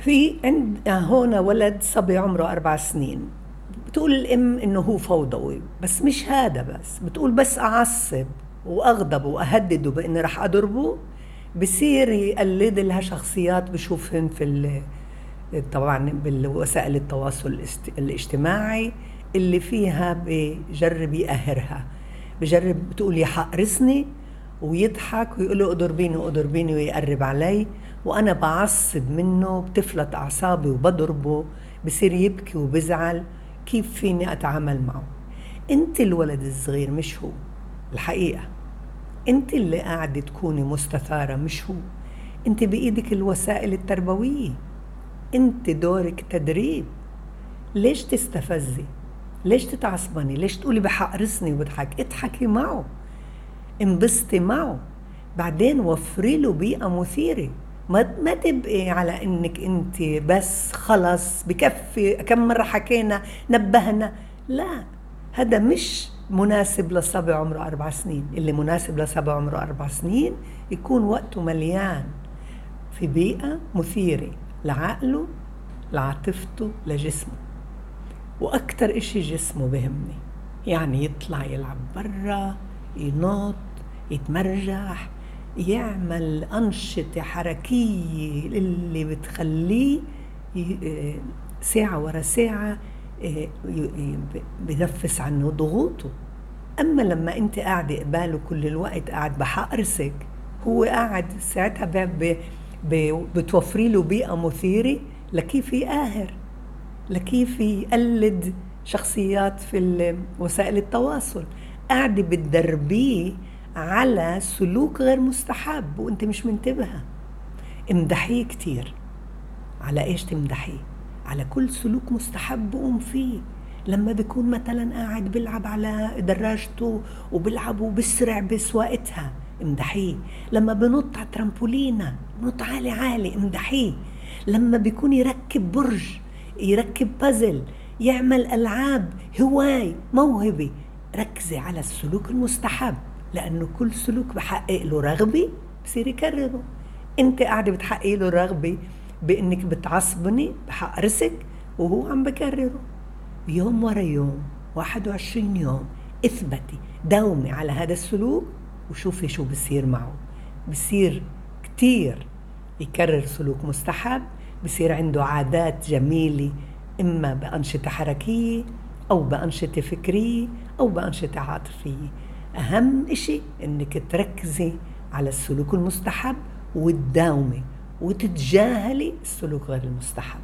في عند هون ولد صبي عمره أربع سنين. بتقول الأم إنه هو فوضوي بس مش هذا بس. بتقول بس أعصب وأغضب وأهدده بإني رح أضربه. بصير يقلد لها شخصيات بشوفهن في طبعا بالوسائل التواصل الاجتماعي اللي فيها بجرب يقهرها بجرب بتقول يا حقرصني ويضحك ويقول له اضربيني اضربيني ويقرب علي. وأنا بعصب منه بتفلت أعصابي وبضربه بصير يبكي وبزعل كيف فيني أتعامل معه؟ أنت الولد الصغير مش هو. الحقيقة أنت اللي قاعدة تكوني مستثارة مش هو. أنت بإيدك الوسائل التربوية. أنت دورك تدريب. ليش تستفزي؟ ليش تتعصبني؟ ليش تقولي بحقرصني وبضحك؟ اضحكي معه. انبسطي معه. بعدين وفري له بيئة مثيرة. ما ما تبقي على إنك أنت بس خلص بكفي كم مرة حكينا نبهنا. لا هذا مش مناسب لصبي عمره أربع سنين. اللي مناسب لصبي عمره أربع سنين يكون وقته مليان في بيئة مثيرة لعقله لعاطفته لجسمه. وأكتر إشي جسمه بهمني. يعني يطلع يلعب برا ينط يتمرجح يعمل أنشطة حركية اللي بتخليه ساعة ورا ساعة بنفس عنه ضغوطه. أما لما أنت قاعدة قباله كل الوقت قاعد بحقرسك هو قاعد ساعتها بتوفري له بيئة مثيرة لكيف يقاهر لكيف يقلد شخصيات في وسائل التواصل. قاعدة بتدربيه على سلوك غير مستحب وانت مش منتبهة امدحيه كتير. على إيش تمدحيه؟ على كل سلوك مستحب قوم فيه. لما بيكون مثلا قاعد بيلعب على دراجته وبيلعب وبسرع بسواقتها امدحيه. لما بنط على ترامبولينا بنط عالي عالي امدحيه. لما بيكون يركب برج يركب بازل يعمل ألعاب هواي موهبة ركزي على السلوك المستحب. لأنه كل سلوك بحقق له رغبة بصير يكرره. أنت قاعدة بتحققي له رغبة بإنك بتعصبني بحقرسك وهو عم بكرره. يوم ورا يوم 21 يوم اثبتي داومي على هذا السلوك وشوفي شو بصير معه. بصير كتير يكرر سلوك مستحب بصير عنده عادات جميلة إما بأنشطة حركية أو بأنشطة فكرية أو بأنشطة عاطفية. أهم إشي إنك تركزي على السلوك المستحب وتداومي وتتجاهلي السلوك غير المستحب.